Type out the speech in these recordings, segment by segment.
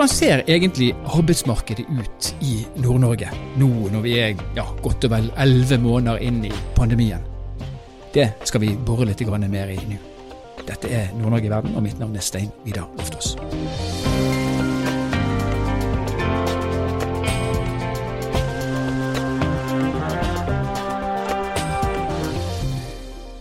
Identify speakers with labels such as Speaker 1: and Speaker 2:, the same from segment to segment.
Speaker 1: Hvordan ser egentlig arbeidsmarkedet ut i Nord-Norge nå når vi er ja, godt og vel elleve måneder inn i pandemien? Det skal vi bore litt mer i nå. Dette er Nord-Norge i verden, og mitt navn er Stein Vidar Loftaas.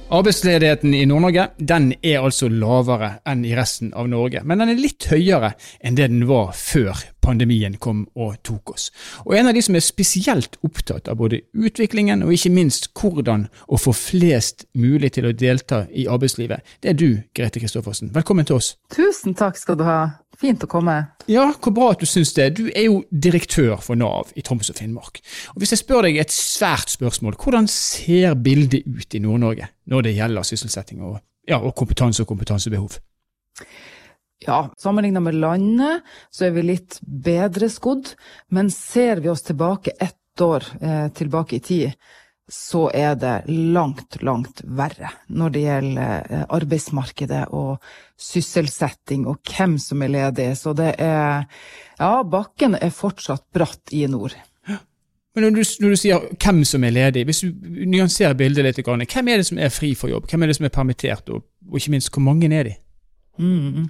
Speaker 1: Arbeidsledigheten i Nord-Norge den er altså lavere enn i resten av Norge, men den er litt høyere enn det den var før pandemien kom og tok oss. Og En av de som er spesielt opptatt av både utviklingen og ikke minst hvordan å få flest mulig til å delta i arbeidslivet, det er du, Grete Kristoffersen. Velkommen til oss.
Speaker 2: Tusen takk skal du ha. Fint å komme.
Speaker 1: Ja, hvor bra at du syns det. Du er jo direktør for Nav i Troms og Finnmark. Og Hvis jeg spør deg et svært spørsmål, hvordan ser bildet ut i Nord-Norge når det gjelder sysselsetting og, ja, og kompetanse og kompetansebehov?
Speaker 2: Ja, sammenlignet med landet så er vi litt bedre skodd, men ser vi oss tilbake ett år eh, tilbake i tid, så er det langt, langt verre når det gjelder eh, arbeidsmarkedet og sysselsetting og hvem som er ledig. Så det er Ja, bakken er fortsatt bratt i nord.
Speaker 1: Men når du, når du, sier hvem som er ledig, hvis du nyanserer bildet litt, hvem er det som er fri for jobb? Hvem er det som er permittert, og, og ikke minst, hvor mange er de? Mm.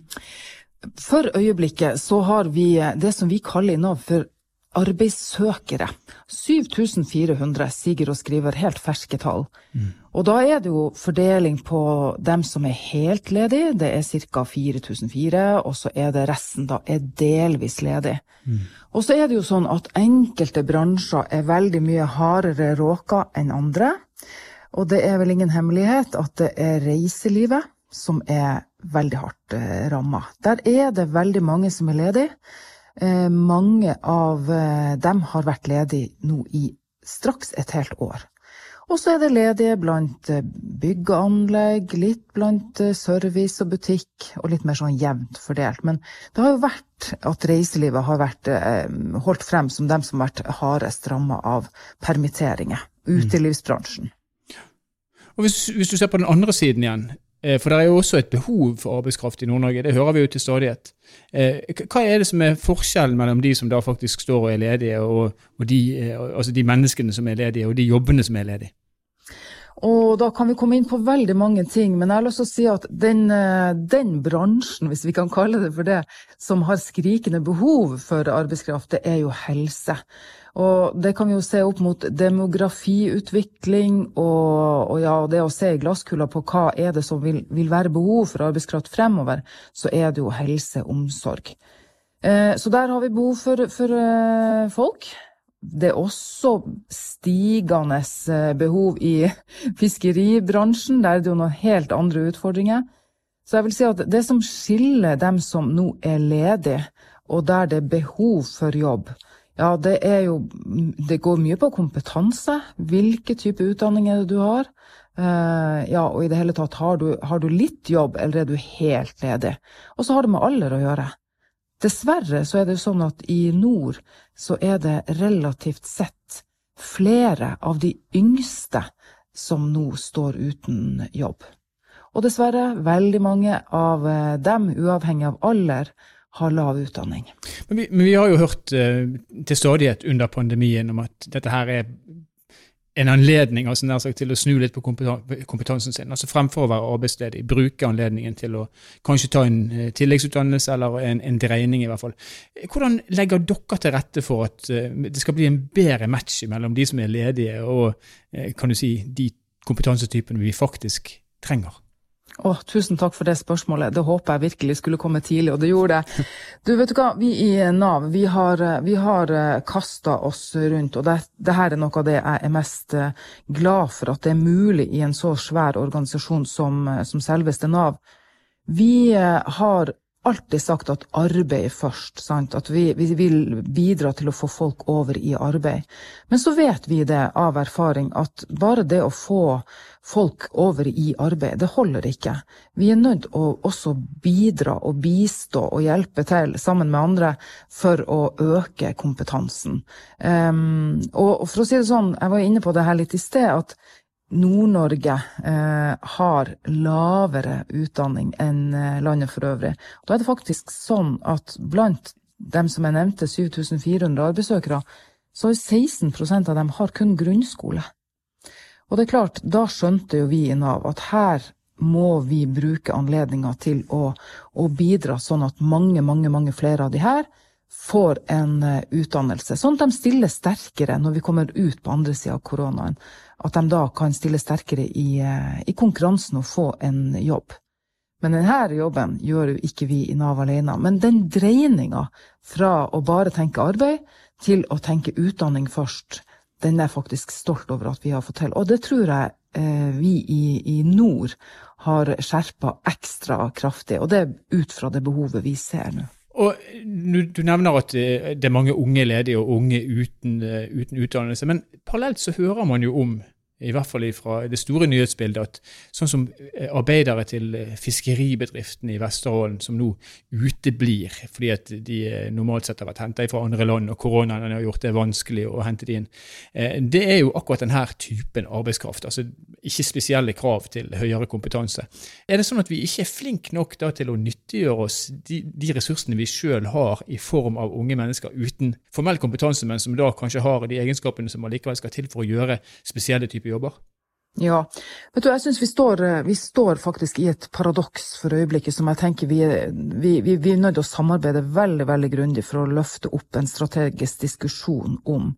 Speaker 2: For øyeblikket så har vi det som vi kaller i Nav for arbeidssøkere. 7400 siger og skriver helt ferske tall. Mm. Og da er det jo fordeling på dem som er helt ledige, det er ca. 4004, og så er det resten da er delvis ledig. Mm. Og så er det jo sånn at enkelte bransjer er veldig mye hardere råka enn andre. Og det er vel ingen hemmelighet at det er reiselivet som er veldig hardt eh, ramma. Der er det veldig mange som er ledige. Eh, mange av eh, dem har vært ledige nå i straks et helt år. Og så er det ledige blant byggeanlegg, bygg og anlegg, litt blant service og butikk, og litt mer sånn jevnt fordelt. Men det har jo vært at reiselivet har vært holdt frem som dem som har vært hardest ramma av permitteringer. Mm. Utelivsbransjen.
Speaker 1: Og hvis, hvis, du ser på den andre siden igjen, Eh, for det er jo også et behov for arbeidskraft i Nord-Norge, det hører vi jo til stadighet. Eh, hva er det som er forskjellen mellom de som da faktisk står og er ledige, og, og de, eh, altså de menneskene som er ledige, og de jobbene som er ledige?
Speaker 2: Og da kan vi komme inn på veldig mange ting, men jeg har lyst til å si at den, den, bransjen, hvis vi kan kalle det for det, som har skrikende behov for arbeidskraft, det er jo helse. Og det kan vi jo se opp mot demografiutvikling og, og ja, det å se i glasskula på hva er det som vil, vil, være behov for arbeidskraft fremover, så er det jo helse omsorg. Eh, så der har vi behov for, for eh, folk. Det er også stigende eh, behov i fiskeribransjen. Der er det jo noen helt andre utfordringer. Så jeg vil si at det som skiller dem som nå er ledige, og der det er behov for jobb, ja, det er jo Det går mye på kompetanse. Hvilke type utdanninger du har. Uh, ja, og i det hele tatt, har du, har du, litt jobb, eller er du helt ledig? Og så har det med alder å gjøre. Dessverre så er det sånn at i nord så er det relativt sett flere av de yngste som nå står uten jobb. Og dessverre, veldig mange av eh, dem, uavhengig av alder, har lav utdanning.
Speaker 1: Men vi, men vi har jo hørt uh, til stadighet under pandemien om at dette her er en anledning altså nær sagt, til å snu litt på kompetansen sin. altså Fremfor å være arbeidsledig, bruke anledningen til å kanskje ta en uh, tilleggsutdannelse eller en, en, dreining, i hvert fall. Hvordan legger dere til rette for at uh, det skal bli en bedre match mellom de som er ledige, og kan du si, de kompetansetypene vi faktisk trenger?
Speaker 2: Å, tusen takk for det spørsmålet. Det håper jeg virkelig skulle komme tidlig, og det gjorde det. Du, vet du hva, vi i Nav vi har, vi har eh, kasta oss rundt, og det, det, her er noe av det jeg er mest eh, glad for at det er mulig i en så svær organisasjon som, eh, som selveste Nav. Vi har alltid sagt at arbeid først. Sant? At vi, vi, vil bidra til å få folk over i arbeid. Men så vet vi det av erfaring at bare det å få folk over i arbeid, det holder ikke. Vi er nødt å også bidra og bistå og hjelpe til sammen med andre for å øke kompetansen. Um, og for å si det sånn, jeg var inne på det her litt i sted, at Nord-Norge eh, har lavere utdanning enn eh, landet for øvrig. Da er det faktisk sånn at blant dem som jeg nevnte, 7400 arbeidssøkere, så 16% av dem har kun grunnskole. Og det er klart, da skjønte jo vi i Nav at her må vi bruke anledninga til å, å, bidra sånn at mange, mange, mange flere av de her får en uh, utdannelse. Sånn at de stiller sterkere når vi kommer ut på andre sida av koronaen. At de da kan stille sterkere i, uh, i konkurransen og få en jobb. Men denne jobben gjør jo ikke vi i Nav alene. Men den dreininga fra å bare tenke arbeid til å tenke utdanning først, den er jeg faktisk stolt over at vi har fått til. Og det tror jeg eh, vi i, i, nord har skjerpa ekstra kraftig, og det er ut fra det behovet vi ser nå.
Speaker 1: Og Du nevner at det er mange unge ledige og unge uten, eh, uten utdannelse, men parallelt så hører man jo om i hvert fall fra det store nyhetsbildet, at sånn som eh, arbeidere til eh, fiskeribedriftene i Vesterålen, som nå uteblir fordi at de eh, normalt sett har vært henta fra andre land, og koronaen har gjort det vanskelig å hente de inn, det er jo akkurat denne typen arbeidskraft. altså Ikke spesielle krav til høyere kompetanse. Er det sånn at vi ikke er flinke nok da til å nyttiggjøre oss de, de ressursene vi sjøl har i form av unge mennesker uten formell kompetanse, men som da kanskje har de egenskapene som allikevel skal til for å gjøre spesielle typer jobber?
Speaker 2: Ja, vet du, jeg syns vi, eh, vi, står faktisk i et paradoks for øyeblikket som jeg tenker vi, vi, vi, vi er nødt til å samarbeide veldig veldig grundig for å løfte opp en strategisk diskusjon om.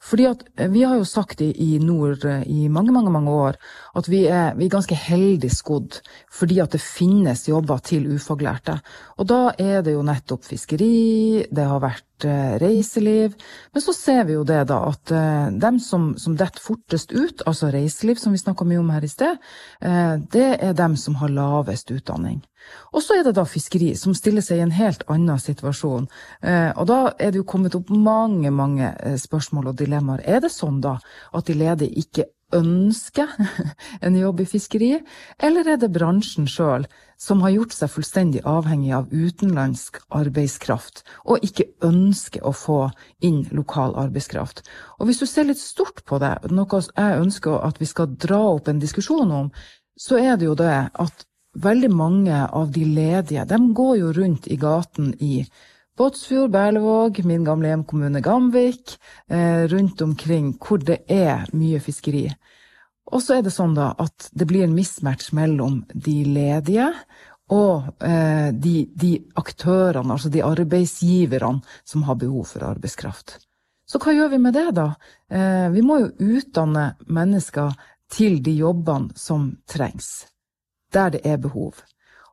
Speaker 2: Fordi at eh, Vi har jo sagt i, i nord eh, i mange mange, mange år at vi er, vi er ganske heldig skodd fordi at det finnes jobber til ufaglærte. Og da er det jo nettopp fiskeri, det har vært reiseliv. Men så ser vi jo det, da, at uh, dem som, som detter fortest ut, altså reiseliv, som vi snakka mye om her i sted, uh, det er dem som har lavest utdanning. Og så er det da fiskeri, som stiller seg i en helt annen situasjon. Og da er det jo kommet opp mange, mange spørsmål og dilemmaer. Er det sånn da at de ledige ikke ønsker en jobb i fiskeri, eller er det bransjen sjøl som har gjort seg fullstendig avhengig av utenlandsk arbeidskraft, og ikke ønsker å få inn lokal arbeidskraft? Og hvis du ser litt stort på det, noe jeg ønsker at vi skal dra opp en diskusjon om, så er det jo det at veldig mange av de ledige, de går jo rundt i gaten i Båtsfjord, Berlevåg, min gamle hjemkommune Gamvik, eh, rundt omkring hvor det er mye fiskeri. Og så er det sånn da at det blir en mismatch mellom de ledige og eh, de, de, aktørene, altså de arbeidsgiverne som har behov for arbeidskraft. Så hva gjør vi med det, da? Eh, vi må jo utdanne mennesker til de jobbene som trengs, der det er behov.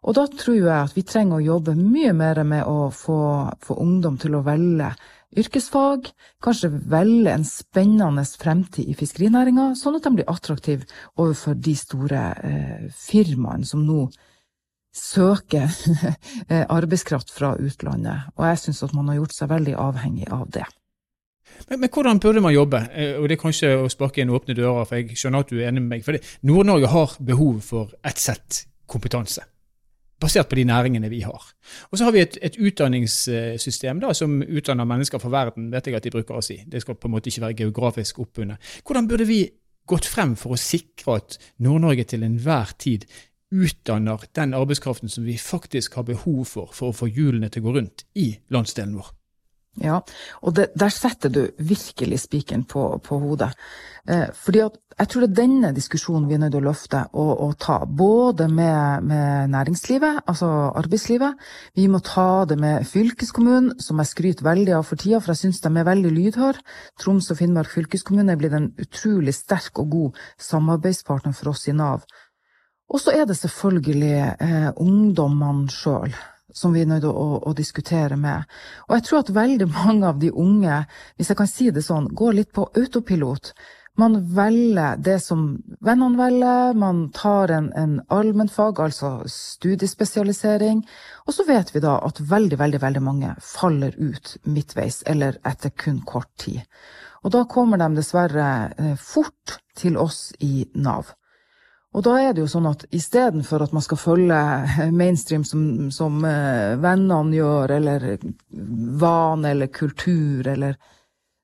Speaker 2: Og da tror jeg at vi trenger å jobbe mye mer med å få, få ungdom til å velge yrkesfag, kanskje velge en spennende fremtid i fiskerinæringa, sånn at de blir attraktive overfor de store eh, firmaene som nå søker eh, arbeidskraft fra utlandet. Og jeg syns at man har gjort seg veldig avhengig av det.
Speaker 1: Men, men, hvordan burde man jobbe? Eh, og Det er kanskje å sparke inn åpne dører, for jeg skjønner at du er enig med meg. For Nord-Norge har behov for ett sett kompetanse basert på de næringene vi har. Og så har vi et, et utdanningssystem da, som utdanner mennesker for verden, vet jeg at de bruker å si. Det skal på en måte ikke være geografisk oppbundet. Hvordan burde vi gått frem for å sikre at Nord-Norge til enhver tid utdanner den arbeidskraften som vi faktisk har behov for for å få hjulene til å gå rundt i landsdelen vår?
Speaker 2: Ja, og det, der setter du virkelig spikeren på, på, hodet. Eh, fordi at jeg tror det er denne diskusjonen vi er nødt til å løfte og, og ta. Både med, med, næringslivet, altså arbeidslivet. Vi må ta det med fylkeskommunen, som jeg skryter veldig av for tida, for jeg syns de er veldig lydhøre. Troms og Finnmark fylkeskommune er blitt en utrolig sterk og god samarbeidspartner for oss i Nav. Og så er det selvfølgelig eh, ungdommene sjøl som vi er nødt til å, å, diskutere med. Og jeg tror at veldig mange av de unge, hvis jeg kan si det sånn, går litt på autopilot. Man velger det som vennene velger, man tar en, en allmennfag, altså studiespesialisering, og så vet vi da at veldig, veldig, veldig mange faller ut midtveis, eller etter kun kort tid. Og da kommer de dessverre eh, fort til oss i Nav. Og da er det jo sånn at istedenfor at man skal følge mainstream som, som uh, vennene gjør, eller vane eller kultur, eller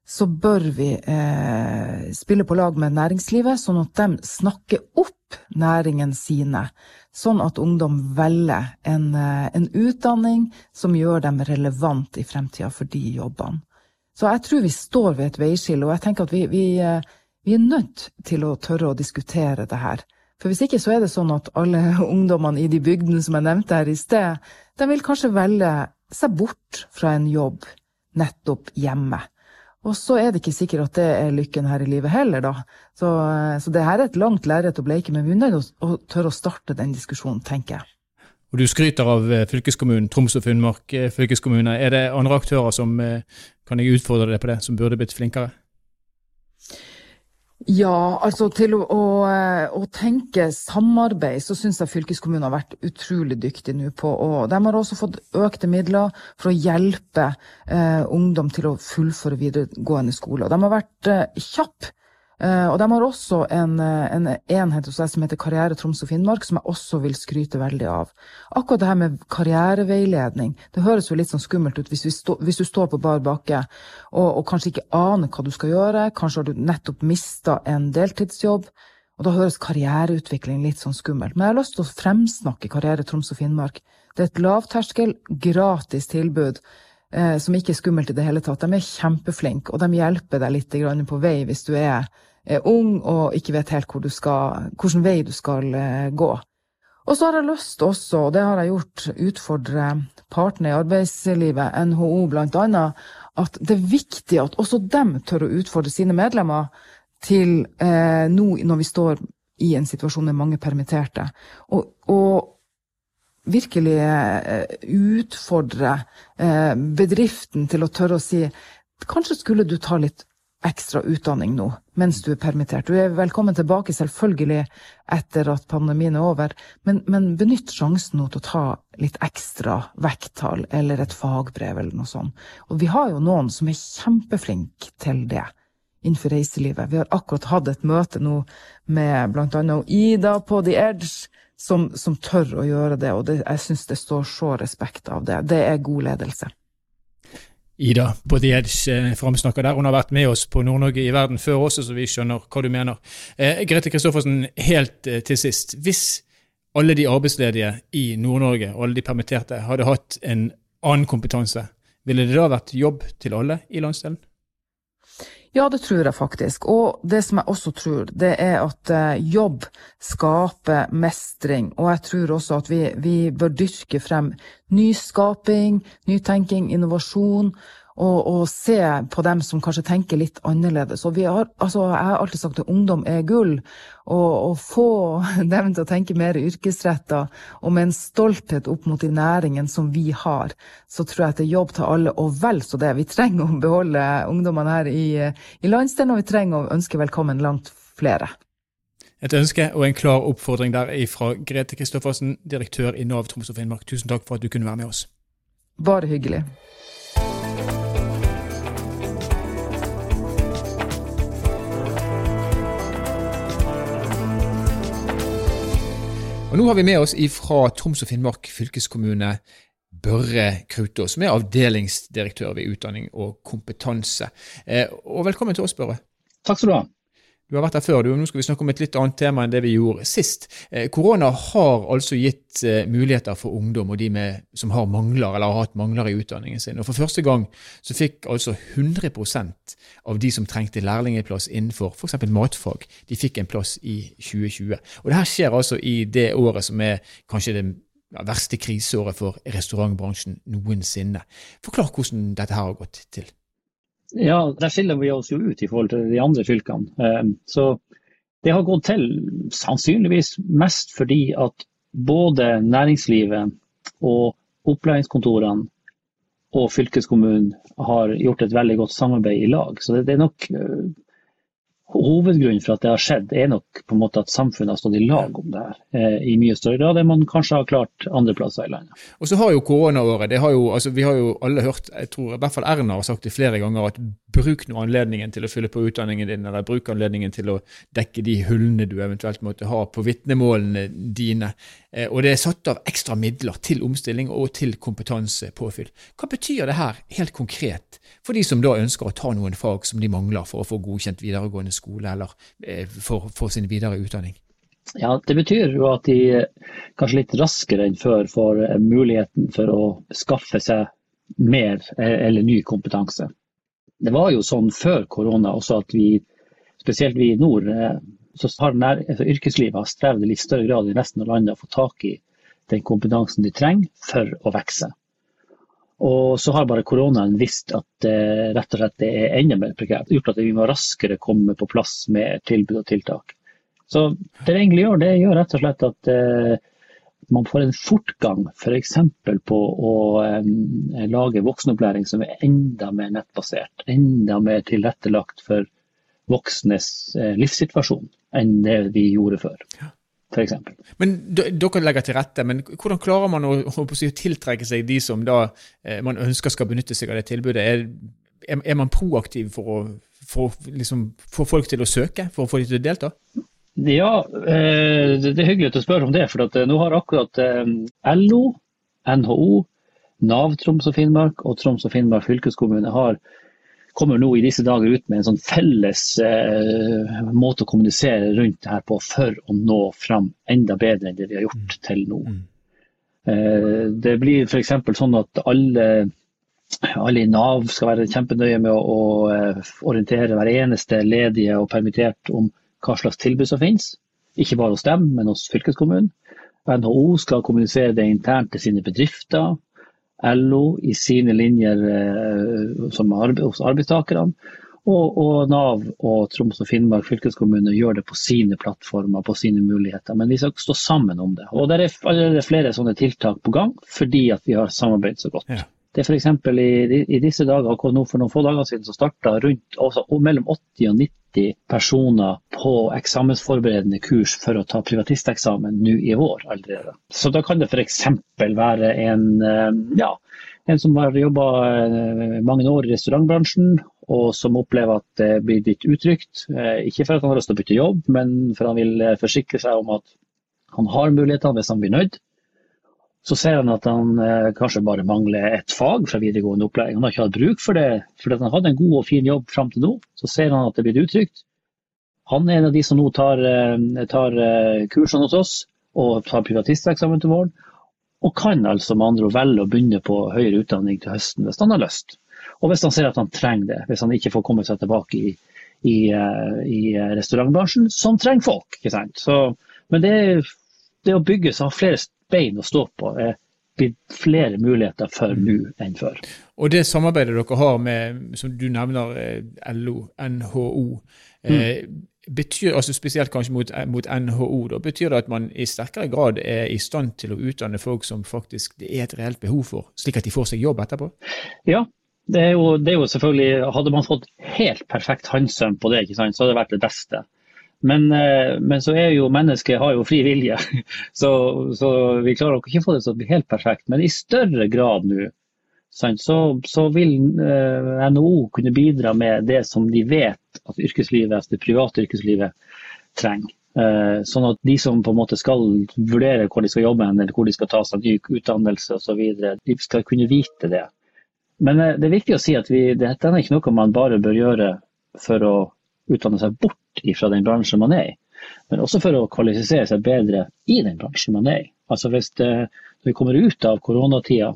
Speaker 2: så bør vi eh, spille på lag med næringslivet, sånn at de snakker opp næringen sine sånn at ungdom velger en, eh, en utdanning som gjør dem relevant i fremtida for de jobbene. Så jeg tror vi står ved et veiskille, og jeg tenker at vi, vi, eh, vi, er nødt til å tørre å diskutere det her. For hvis ikke så er det sånn at alle ungdommene i de bygdene som jeg nevnte her i sted, de vil kanskje velge seg bort fra en jobb nettopp hjemme. Og så er det ikke sikkert at det er lykken her i livet heller, da. Så, så det her er et langt lerret å bleike, men vi er nødt til å tørre å starte den diskusjonen, tenker jeg.
Speaker 1: Og Du skryter av eh, fylkeskommunen, Troms og Finnmark eh, fylkeskommune. Er det andre aktører som eh, kan jeg utfordre deg på det, som burde blitt flinkere?
Speaker 2: Ja, altså til å, å, å tenke samarbeid, så syns jeg fylkeskommunen har vært utrolig dyktig nå på. Og de har også fått økte midler for å hjelpe eh, ungdom til å fullføre videregående skole. Og de har vært eh, kjappe og de har også en, eh, en enhet hos deg som heter Karriere Troms og Finnmark, som jeg også vil skryte veldig av. Akkurat det her med karriereveiledning, det høres jo litt sånn skummelt ut hvis, stå, hvis du står på bar bakke og, og, kanskje ikke aner hva du skal gjøre, kanskje har du nettopp mista en deltidsjobb. Og da høres karriereutvikling litt sånn skummelt. Men jeg har lyst til å fremsnakke Karriere Troms og Finnmark. Det er et lavterskel, gratis tilbud eh, som ikke er skummelt i det hele tatt. De er kjempeflinke, og de hjelper deg litt på vei hvis du er ung og ikke vet helt hvor skal, hvilken vei du skal eh, gå. Og så har jeg lyst også, og det har jeg gjort, utfordre partene i arbeidslivet, NHO bl.a., at det er viktig at også dem tør å utfordre sine medlemmer til eh, nå når vi står i en situasjon med mange permitterte, og, og virkelig eh, utfordre eh, bedriften til å tørre å si kanskje skulle du ta litt ekstra utdanning nå, mens du er permittert. Du er velkommen tilbake, selvfølgelig, etter at pandemien er over, men, men benytt sjansen nå til å ta litt ekstra vekttall eller et fagbrev eller noe sånt. Og vi har jo noen som er kjempeflinke til det innenfor reiselivet. Vi har akkurat hatt et møte nå med bl.a. Ida på The Edge, som, som, tør å gjøre det, og det, jeg syns det står så respekt av det. Det er god ledelse.
Speaker 1: Ida på The Edge eh, framsnakker der. Hun har vært med oss på Nord-Norge i verden før også, så vi skjønner hva du mener. Eh, Grete Kristoffersen, helt eh, til sist. Hvis alle de arbeidsledige i Nord-Norge og alle de permitterte hadde hatt en annen kompetanse, ville det da vært jobb til alle i landsdelen?
Speaker 2: Ja, det tror jeg faktisk. Og det som jeg også tror, det er at eh, jobb skaper mestring. Og jeg tror også at vi, vi bør dyrke frem nyskaping, nytenking, innovasjon og, og, se på dem som kanskje tenker litt annerledes. Og har, altså, jeg har alltid sagt at ungdom er gull, og å få dem til å tenke mer yrkesretta og med en stolthet opp mot de næringene som vi har, så tror jeg at det er jobb til alle, og vel så det. Vi trenger å beholde ungdommene her i, i landsdelen, og vi trenger å ønske velkommen langt flere.
Speaker 1: Et ønske og en klar oppfordring der fra Grete Kristoffersen, direktør i Nav Troms og Finnmark. Tusen takk for at du kunne være med oss.
Speaker 2: Bare hyggelig.
Speaker 1: Og Nå har vi med oss fra Troms og Finnmark fylkeskommune Børre Krutås, som er avdelingsdirektør ved Utdanning og kompetanse. Eh, og velkommen til oss, Børre.
Speaker 3: Takk skal du ha.
Speaker 1: Du har vært her før, du. Nå skal vi snakke om et litt annet tema enn det vi gjorde sist. Eh, korona har altså gitt eh, muligheter for ungdom og de med, som har mangler eller har hatt mangler i utdanningen sin. Og For første gang så fikk altså 100% av de som trengte lærlingplass innenfor f.eks. matfag, de fikk en plass i 2020. Og det her skjer altså i det året som er kanskje det verste kriseåret for restaurantbransjen noensinne. Forklar hvordan dette her har gått til.
Speaker 3: Ja, der skiller vi oss jo ut i forhold til de andre fylkene. Eh, så det har gått til sannsynligvis mest fordi at både næringslivet og opplæringskontorene og fylkeskommunen har gjort et veldig godt samarbeid i lag. Så det, er nok eh, Hovedgrunnen for at det har skjedd, er nok på en måte at samfunnet har stått i lag om det her eh, i mye større grad enn man kanskje har klart andre plasser i landet.
Speaker 1: Og så har jo koronaåret det har jo, altså Vi har jo alle hørt, jeg tror i hvert fall Erna har sagt det flere ganger, at bruk nå anledningen til å fylle på utdanningen din, eller bruk anledningen til å dekke de hullene du eventuelt måtte ha på vitnemålene dine. Eh, og det er satt av ekstra midler til omstilling og til kompetansepåfyll. Hva betyr det her helt konkret for de som da ønsker å ta noen fag som de mangler for å få godkjent videregående skole eller eh, for, for sin videre utdanning?
Speaker 3: Ja, Det betyr jo at de kanskje litt raskere enn før får muligheten for å skaffe seg mer eller ny kompetanse. Det var jo sånn før korona også at vi, spesielt vi i nord, så har nær, altså yrkeslivet har strevd i litt større grad i resten av landet å få tak i den kompetansen de trenger for å vokse. Og så har bare koronaen visst at det rett og slett er enda mer prekært. Gjort at vi må raskere komme på plass med tilbud og tiltak. Så det det egentlig gjør, det gjør rett og slett at eh, man får en fortgang f.eks. For på å eh, lage voksenopplæring som er enda mer nettbasert. Enda mer tilrettelagt for voksnes eh, livssituasjon enn det vi gjorde før. For
Speaker 1: men Dere legger til rette, men hvordan klarer man å, å, tiltrekke seg de som da, eh, man ønsker skal benytte seg av det tilbudet? Er, er, man proaktiv for å få liksom, folk til å søke, for å få dem til å delta?
Speaker 3: Ja, eh, det er hyggelig at du spør om det. For eh, nå har akkurat LO, NHO, Nav Troms og Finnmark og Troms og Finnmark fylkeskommune har, kommer nå i disse dager ut med en sånn felles eh, måte å kommunisere rundt det her på for å nå fram enda bedre enn det vi har gjort mm. til nå. Mm. Eh, det blir f.eks. sånn at alle, alle, i Nav skal være kjempenøye med å, å orientere hver eneste ledige og permittert om hva slags tilbud som finnes. Ikke bare hos dem, men hos fylkeskommunen. NHO skal kommunisere det internt til sine bedrifter. LO i sine linjer eh, arbeid, hos arbeidstakerne. Og, og, Nav og Troms og Finnmark fylkeskommune gjør det på sine plattformer, på sine muligheter. Men vi skal stå sammen om det. Og Det er allerede flere sånne tiltak på gang, fordi at vi har samarbeidet så godt. Ja. Det er f.eks. I, i disse dager, akkurat nå for noen få dager siden, så starta altså, mellom 80 og 90 personer på eksamensforberedende kurs for å ta privatisteksamen nå i vår allerede. Så da kan det f.eks. være en, eh, ja, en som har jobba eh, mange år i restaurantbransjen, og som opplever at det blir litt utrygt. Eh, ikke for at han har lyst til å bytte jobb, men for han vil forsikre seg om at han har mulighetene hvis han blir nødt. Så ser han at han eh, kanskje bare mangler et fag fra videregående opplæring. Han har ikke hatt bruk for det, fordi han hadde en god og fin jobb fram til nå. Så ser han at det blir utrygt. Han er en av de som nå tar, eh, tar eh, kursene hos oss og tar privatisteksamen til våren. Og kan altså med andre ord velge å begynne på høyere utdanning til høsten hvis han har lyst. Og hvis han ser at han trenger det, hvis han ikke får komme seg tilbake i, i, eh, i restaurantbransjen, som trenger folk. Så, men det, det å bygge seg flere bein å stå på er blitt flere muligheter for nå enn før.
Speaker 1: Og det samarbeidet dere har med, som du nevner, eh, LO, NHO, eh, mm. betyr, altså spesielt kanskje mot, mot, NHO, da, betyr det at man i sterkere grad er i stand til å utdanne folk som faktisk det er et reelt behov for, slik at de får seg jobb etterpå?
Speaker 3: Ja, det er, jo, det er jo selvfølgelig Hadde man fått helt perfekt handsøm på det, så hadde det vært det beste. Men, eh, men, så er jo mennesket har jo fri vilje, så, så, vi klarer ikke å få det til å bli helt perfekt. Men i større grad nå så, så, vil eh, NHO kunne bidra med det som de vet at yrkeslivet, det private yrkeslivet trenger. Eh, sånn at de som på en måte skal vurdere hvor de skal jobbe, eller hvor de skal ta seg ny utdannelse osv., de skal kunne vite det. Men det er viktig å si at vi, dette er ikke noe man bare bør gjøre for å utdanne seg bort fra den bransjen man er i, men også for å kvalifisere seg bedre i den bransjen man er i. Altså hvis det, Når vi kommer ut av koronatida,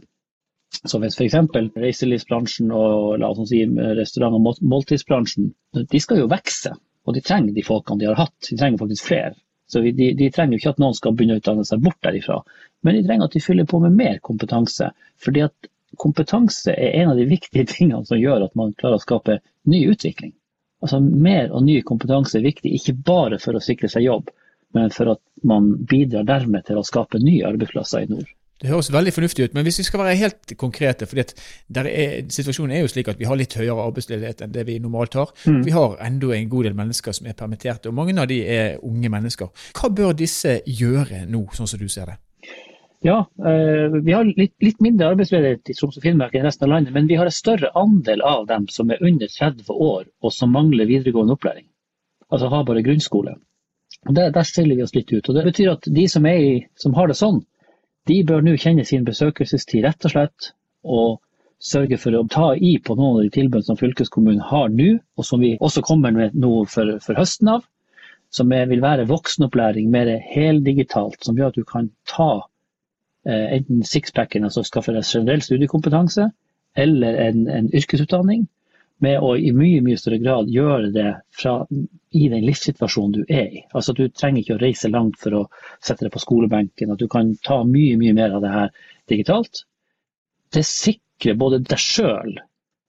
Speaker 3: så hvis f.eks. reiselivsbransjen og la oss si, restaurant- og måltidsbransjen, de skal jo vokse. Og de trenger de folkene de har hatt. De trenger faktisk flere. Så de, de trenger jo ikke at noen skal begynne å utdanne seg bort derifra, men de trenger at de fyller på med mer kompetanse. fordi at kompetanse er en av de viktige tingene som gjør at man klarer å skape ny utvikling. Altså Mer og ny kompetanse er viktig, ikke bare for å sikre seg jobb, men for at man bidrar dermed til å skape nye arbeidsplasser i nord.
Speaker 1: Det høres veldig fornuftig ut, men hvis vi skal være helt konkrete er, Situasjonen er jo slik at vi har litt høyere arbeidsledighet enn det vi normalt har. Mm. Vi har enda en god del mennesker som er permitterte, og mange av de er unge mennesker. Hva bør disse gjøre nå, sånn som du ser det?
Speaker 3: Ja, eh, vi har litt, litt mindre arbeidsledighet i Troms og Finnmark enn resten av landet, men vi har en større andel av dem som er under 30 år og som mangler videregående opplæring. Altså har bare grunnskole. Der, der stiller vi oss litt ut. og Det betyr at de som, i, som har det sånn, de bør nå kjenne sin besøkelsestid rett og slett, og sørge for å ta i på noen av de tilbudene som fylkeskommunen har nå, og som vi også kommer med nå for, for høsten av. som vil være voksenopplæring mer heldigitalt, som gjør at du kan ta enten sixpacken, altså skaffe deg generell studiekompetanse, eller en, en, yrkesutdanning, med å i mye mye større grad gjøre det fra, i den livssituasjonen du er i. Altså Du trenger ikke å reise langt for å sette deg på skolebenken. At du kan ta mye mye mer av det her digitalt. Det sikrer både deg sjøl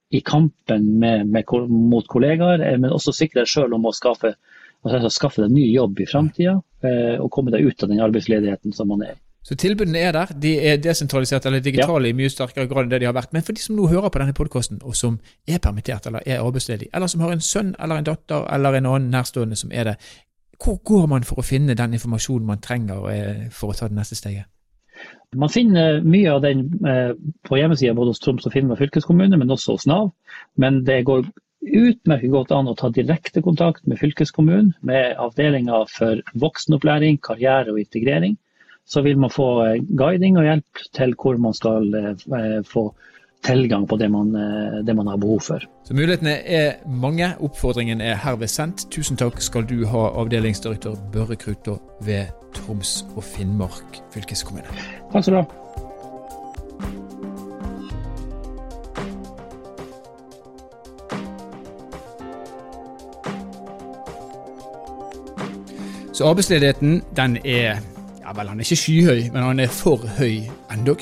Speaker 3: i kampen med, med, mot kollegaer, eh, men også sikre deg sjøl om å skaffe, altså skaffe deg ny jobb i framtida eh, og komme deg ut av den arbeidsledigheten som man er i.
Speaker 1: Så tilbudene er der. De er desentraliserte eller digitale ja. i mye sterkere grad enn det de har vært. Men for de som nå hører på denne podkasten, og som er permittert eller er arbeidsledig, eller som har en sønn eller en datter eller en annen nærstående som er det, hvor går man for å finne den informasjonen man trenger eh, for å ta det neste steget?
Speaker 3: Man finner mye av den eh, på hjemmesida både hos Troms og Finnmark fylkeskommune, men også hos Nav. Men det går utmerket godt an å ta direkte kontakt med fylkeskommunen, med avdelinga for voksenopplæring, karriere og integrering. Så vil man få eh, guiding og hjelp til hvor man skal få tilgang på det man, det man, har behov for.
Speaker 1: Så Mulighetene er mange. Oppfordringen er herved sendt. Tusen takk skal du ha, avdelingsdirektør Børre Krutå ved Troms og Finnmark fylkeskommune.
Speaker 3: Takk skal du ha.
Speaker 1: Så arbeidsledigheten, den er ja vel, han er ikke skyhøy, men han er for høy endog.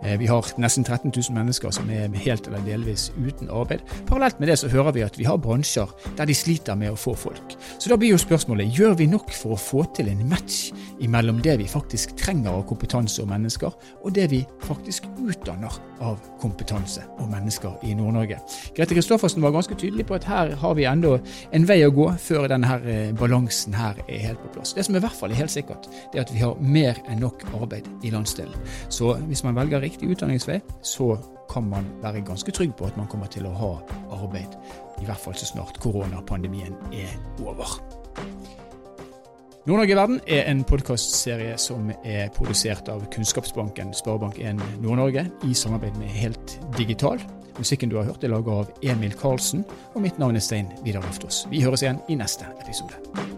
Speaker 1: Eh, vi har nesten 13 000 mennesker som er helt eller delvis uten arbeid. Parallelt med det så hører vi at vi har bransjer der de sliter med å få folk. Så da blir jo spørsmålet gjør vi nok for å få til en match mellom det vi faktisk trenger av kompetanse og mennesker, og det vi faktisk utdanner av kompetanse og mennesker i Nord-Norge. Grete Kristoffersen var ganske tydelig på at her har vi enda en vei å gå før denne eh, balansen her er helt på plass. Det som i hvert fall er helt sikkert, det er at vi har mer enn nok arbeid i landsdelen. Så hvis man velger riktig utdanningsvei, så kan man være ganske trygg på at man kommer til å ha arbeid, i hvert fall så snart koronapandemien er over. Nord-Norge i verden er en podkastserie som er produsert av Kunnskapsbanken Sparebank1 Nord-Norge i samarbeid med Helt Digital. Musikken du har hørt er laga av Emil Karlsen, og mitt navn er Stein Vidar Loftaas. Vi høres igjen i neste episode.